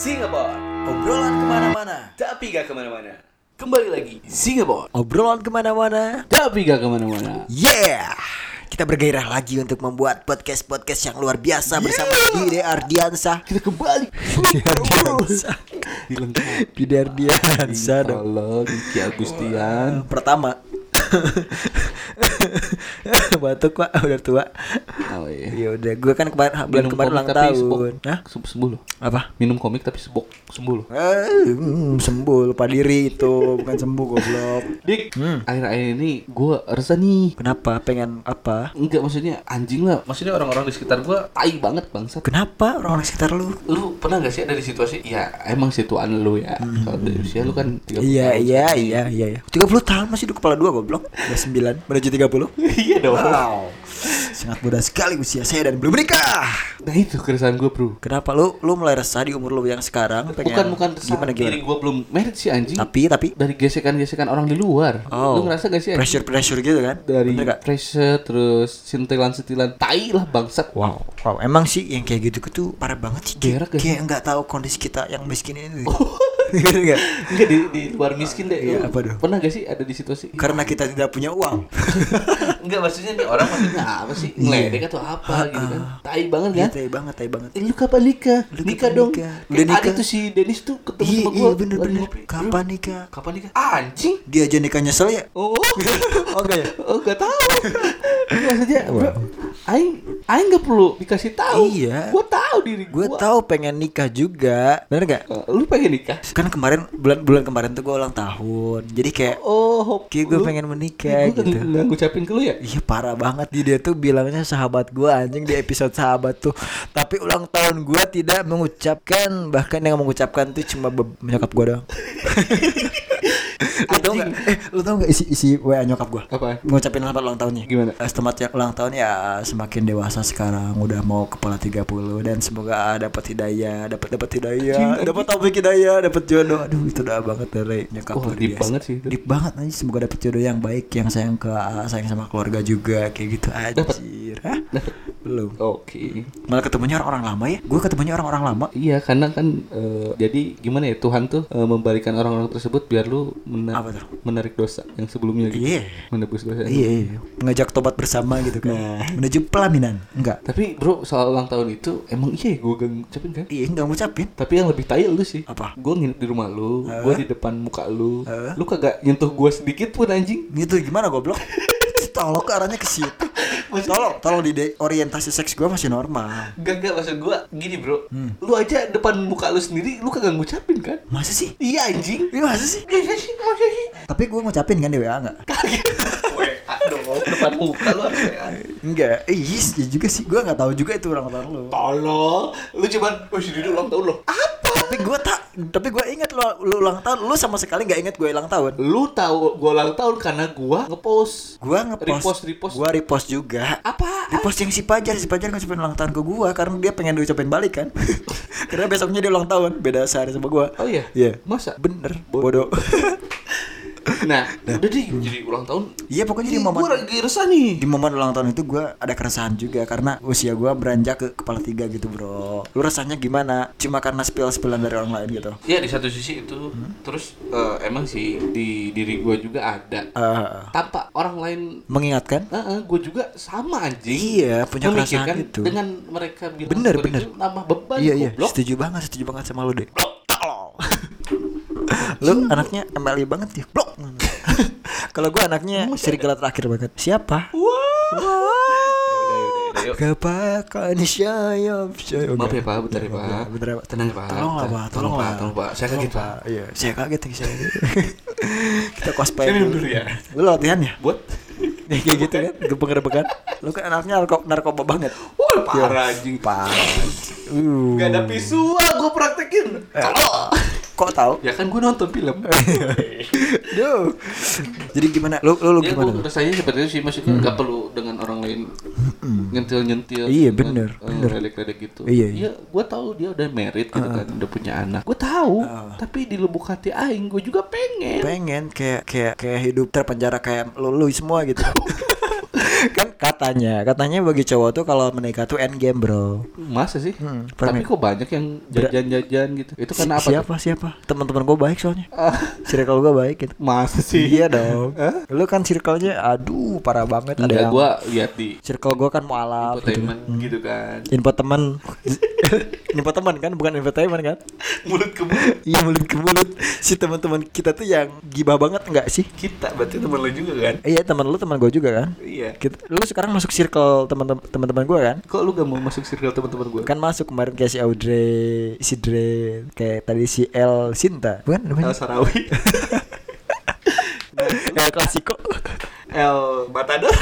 Singapore. Obrolan ke mana-mana. Tapi gak ke mana-mana. Kembali lagi Singapore. Obrolan ke mana-mana Tapi gak ke mana-mana. Yeah! Kita bergairah lagi untuk membuat podcast-podcast yang luar biasa bersama Dide Ardiansa Kita kembali. Dide Ardiansa Dide Ardiansa dong. Halo Diki Agustian. Pertama Batuk pak udah tua Oh iya Ya udah gue kan kemarin bulan Minum kemarin ulang tahun. Hah? Se- Sembuh loh Apa? Minum komik tapi sebok Sembuh loh Eh, hmm, sembuh lupa diri itu bukan sembuh goblok. Dik Hmm. Akhir-akhir ini Gue resah nih Kenapa? Pengen apa? Enggak maksudnya anjing lah Maksudnya orang-orang di sekitar gue Tai banget bangsat Kenapa orang-orang sekitar lu? Lu pernah gak sih ada di situasi Ya emang situan lu ya Kalau dari usia lu kan 30 Iya tahun. iya iya iya iya. 30 tahun masih di kepala dua goblok. Udah 9 menuju 30. Iya dong Wow. Sangat muda sekali usia saya dan belum menikah. Nah itu keresahan gue bro Kenapa lu lu mulai resah di umur lu yang sekarang? Pengen Bukan bukan gimana Diri gimana? gue belum merit sih anjing Tapi tapi Dari gesekan-gesekan orang di luar oh. Lu ngerasa gak sih anjing? pressure pressure gitu kan? Dari pressure Terus sentilan-sentilan Tai lah bangsat Wow, wow, emang sih yang kayak gitu tuh parah banget sih. Kayak, Berak gak sih? kayak nggak tahu kondisi kita yang miskin ini. Gitu nggak? Enggak di, di luar miskin deh Iya, apa tuh? Pernah gak sih ada di situasi Karena kita tidak punya uang. Enggak maksudnya nih orang maksudnya apa sih Ngeledek atau apa gitu kan Tai banget Iya, kan tai banget, tai banget. Eh, lu kapan nikah? Lu nikah kapan dong. Udah nikah. tuh si Dennis tuh ketemu Iya, sama iya gua. bener lagi bener. ngopi. Kapan nikah? Kapan nikah? Anjing. Dia aja nikah nyesel ya? Oh. Oh enggak ya? oh, gak tahu. Maksudnya, bro, aing aing gak perlu dikasih tahu. Iya. Gua tahu diri Gue gua. tahu pengen nikah juga. Bener gak? Eh, Lu pengen nikah? Kan kemarin bulan bulan kemarin tuh gue ulang tahun. Jadi kayak Oh, kayak gue pengen menikah Gue gitu. nggak ngucapin ke lu ya? Iya parah banget di dia tuh bilangnya sahabat gue anjing di episode sahabat tuh Tapi ulang tahun gue tidak mengucapkan Bahkan yang mengucapkan tuh cuma nyokap gue doang Lu tau gak? Eh lu tau gak isi, isi WA nyokap gue? Apa? Ngucapin selamat ulang tahunnya Gimana? Selamat ya ulang tahun ya semakin dewasa sekarang Udah mau kepala 30 Dan semoga dapat hidayah Dapat dapat hidayah Dapat taufik hidayah Dapat jodoh Aduh itu doa banget dari nyokap luar deep biasa. banget sih itu. Deep banget aja Semoga dapat jodoh yang baik Yang sayang ke sayang sama keluarga juga Kayak gitu anjir? Belum Oke. Malah ketemunya orang-orang lama ya Gue ketemunya orang-orang lama Iya, karena kan eh, jadi gimana ya Tuhan tuh eh, membalikan orang-orang tersebut biar lu mena- Apa tuh? menarik dosa yang sebelumnya gitu. Iya Menebus dosa. Iya iya Mengajak tobat bersama gitu kan Menuju pelaminan Enggak Tapi bro soal ulang tahun itu emang iya gue gak ngucapin kan? Iya enggak ngucapin Tapi yang lebih tai lu sih. Apa? Gue nginep di rumah lu, Hah? gue di depan muka lu. Hah? Lu kagak nyentuh gue sedikit pun anjing. Gitu gimana goblok? Tolong ke arahnya ke situ. Tolong, tolong di orientasi seks gue masih normal. Gak gak maksud gue gini bro. Hmm. Lu aja depan muka lu sendiri, lu kagak ngucapin kan? Masa sih? Iya anjing. Iya masa sih? Iya sih, masa sih? Tapi gue ngucapin kan di WA enggak? WA dong, depan muka lu harus WA. Enggak. Eh, yes, ya juga sih. Gue nggak tahu juga itu tahun lu. Tolong, lu cuman, oh si Dido ulang tahun lo. Apa? Tapi gue tak, tapi gue inget lo, lu ulang tahun. Lu sama sekali nggak inget gue ulang tahun. Lu tahu gua ulang tahun karena gua ngepost. Gue ngepost, Repost, repost. Gue repost juga. Apa? Repost yang si Pajar, si Pajar ngucapin ulang tahun ke gue karena dia pengen diucapin balik kan. karena besoknya dia ulang tahun, beda sehari sama gue. Oh iya? Iya. Masa? Bener, bodoh. Nah, udah deh jadi ulang tahun. Iya pokoknya di momen gua lagi resah nih. di momen ulang tahun itu gue ada keresahan juga karena usia gue beranjak ke kepala tiga gitu bro. Lu rasanya gimana? Cuma karena spill-spillan dari orang lain gitu. Ya di satu sisi itu, terus eh, emang sih di diri gua juga ada. Eh, Tanpa orang lain, mengingatkan? gue juga sama anjing. Iya, punya Memikirkan itu. dengan mereka bilang Bener, bener. itu, nambah beban. iya iya, goblok. setuju banget, setuju banget sama lu deh. Lu anaknya MLI banget ya, blok. Kalau gue anaknya serigala terakhir banget. Siapa? Yuk. Kepakan syayap syayap. Maaf ya pak, bentar ya pak. Bentar ya, Pak. Tenang ya pak. Tolong lah pak, tolong lah. pak, tolong pak. Saya kaget pak. Iya, saya kaget saya. Kita cosplay. Dulu ya. Lu latihan ya? Buat? Ya, kayak gitu kan, gepeng-gepekan. Lu kan anaknya narko narkoba banget. Wah parah anjing. Parah. Uh. Gak ada visual gue praktekin. Kalau Kok tahu? ya kan gue nonton film. Duh. Jadi gimana? Lu lu, lu ya gimana? gue rasanya seperti itu sih maksudnya nggak perlu dengan orang lain nyentil nyentil Iya, bener, bener. ledek ledek gitu Iya, iya. iya gue tahu dia udah married gitu kan udah punya anak gue tahu tapi di lubuk hati aing gue juga pengen Pengen kayak kayak kayak hidup terpenjara kayak lu, lu semua gitu. kan katanya, katanya bagi cowok tuh kalau menikah tuh end game, Bro. Masa sih? Hmm, Tapi kok banyak yang jajan-jajan gitu. Itu karena apa? Si- siapa siapa? Teman-teman gue baik soalnya. Ah, Circle gue baik gitu. masa sih? Iya dong. Lu kan circle-nya aduh parah banget ada yang gua lihat di circle gue kan mualaf gitu. infotainment gitu kan. Info teman. Info teman kan bukan infotainment kan? Mulut ke mulut. Iya mulut ke mulut. Si teman-teman kita tuh yang gibah banget enggak sih? Kita berarti teman lu juga kan? Iya teman lu teman gue juga kan? Iya. Kita, lu sekarang masuk circle teman-teman teman-teman gue kan? Kok lu gak mau masuk circle teman-teman gua? Kan masuk kemarin kayak si Audrey, si Dre, kayak tadi si El Sinta, bukan El namanya? Sarawi. El Klasiko. El Matador.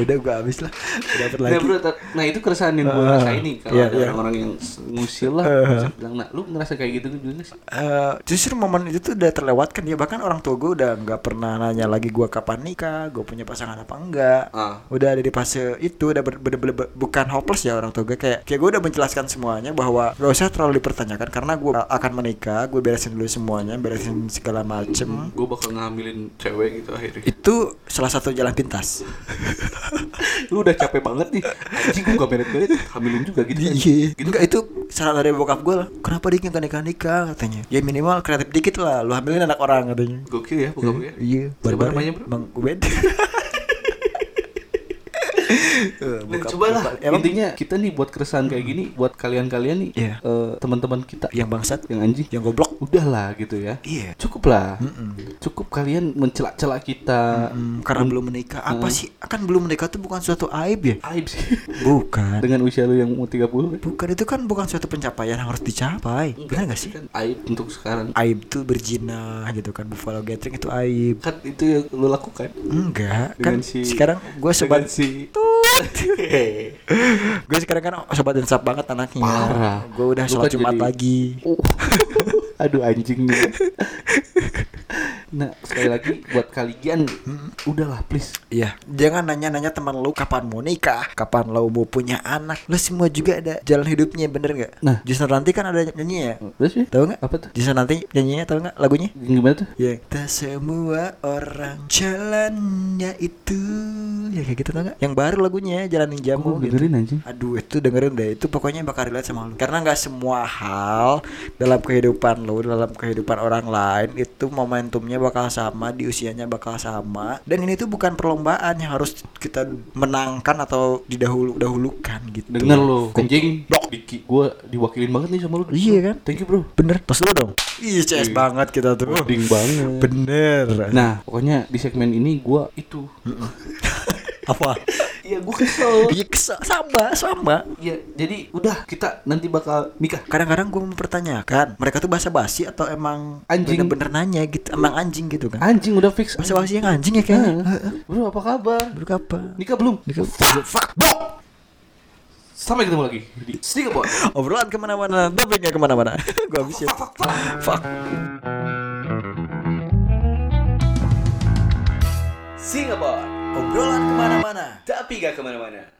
Udah gua habis lah. Udah dapet lagi. Nah, bro, nah itu keresahan yang gue Ah, rasain nih kalau iya, ada iya. orang-orang yang ngusil lah, Ah. bisa bilang, nah lu ngerasa kayak gitu juga sih? Eh, justru momen itu tuh udah terlewatkan ya bahkan orang tua gue udah nggak pernah nanya lagi gua kapan nikah gue punya pasangan apa enggak Ah. udah ada di fase itu udah bener-bener ber- bukan hopeless ya orang tua gue kayak kayak gue udah menjelaskan semuanya bahwa gak usah terlalu dipertanyakan karena gue akan menikah gue beresin dulu semuanya beresin segala macem Gue bakal ngambilin cewek gitu akhirnya. itu salah satu jalan pintas lu udah capek banget nih, anjing gue gak beret-beret, hamilin juga gitu. kan. Iya, enggak itu saran dari bokap gue lah. Kenapa dia nggak nikah nikah katanya? Ya minimal kreatif dikit lah. Lu hamilin anak orang katanya. Gokil ya, bukan ya? Iya, Siapa barbar namanya, ya. bro? Bang Ubed. Eh, Nah, cobalah bokap- Emang intinya kita nih buat keresahan kayak gini buat kalian-kalian nih Iya. eh, teman-teman kita yang bangsat, yang anjing yang goblok. udahlah gitu ya Iya. cukup lah cukup kalian mencela-cela kita Hmm, karena belum menikah. Apa sih? Kan belum menikah tuh bukan suatu aib ya? aib sih Bukan. dengan usia lu yang mau 30 kan Bukan itu kan bukan suatu pencapaian yang harus dicapai. Benar gak sih? kan aib untuk sekarang Aib tuh berzina gitu kan. Buffalo gathering itu aib. kan itu yang lu lakukan Enggak, dengan kan si sekarang gue sobat si gue sekarang kan sobat insaf banget anaknya. Parah. gue udah sholat kan jumat jadi- lagi. Aduh anjing. nih nah sekali lagi buat kalian udahlah please Iya, jangan nanya-nanya teman lu kapan mau nikah, kapan lu mau punya anak. Lu semua juga ada jalan hidupnya, bener nggak? Nah. justru nanti kan ada nyanyi ya. terus ya Tahu nggak? apa tuh Justru nanti nyanyinya tahu nggak lagunya? gimana tuh Ya, kita semua orang jalannya itu. Ya kayak gitu tau nggak? Yang baru lagunya Jalan yang Jamu. Kok gitu. dengerin anjing Aduh itu dengerin deh Itu pokoknya bakal relate sama lu Karena nggak semua hal Dalam kehidupan lu Dalam kehidupan orang lain Itu momentumnya bakal sama Di usianya bakal sama Dan ini tuh bukan perlombaan Yang harus kita menangkan Atau didahulu-dahulukan gitu Denger lo, anjing, Diki, gue diwakilin banget nih sama lu. Iya kan? Thank you bro. Bener Tos dulu dong Ih CS banget kita tuh Ding banget. Bener Nah, pokoknya di segmen ini gue itu. Apa? Iya, gue kesel. Iya kesel Sama Sama Iya, jadi udah kita nanti bakal nikah. Kadang-kadang gue mempertanyakan Mereka tuh basa-basi Atau emang Anjing. Bener-bener nanya gitu Emang anjing gitu kan Anjing udah fix. Basa-basi yang anjing ya kayaknya. Bro, apa kabar? Baru kapan? Nikah belum? Nikah- Fuck, fuck, bro. Sampai ketemu lagi di Singapore. Obrolan ke mana-mana Tapi gak ke mana-mana Gue habis ya Fuck Singapore. Obrolan ke mana-mana Tapi gak ke mana-mana.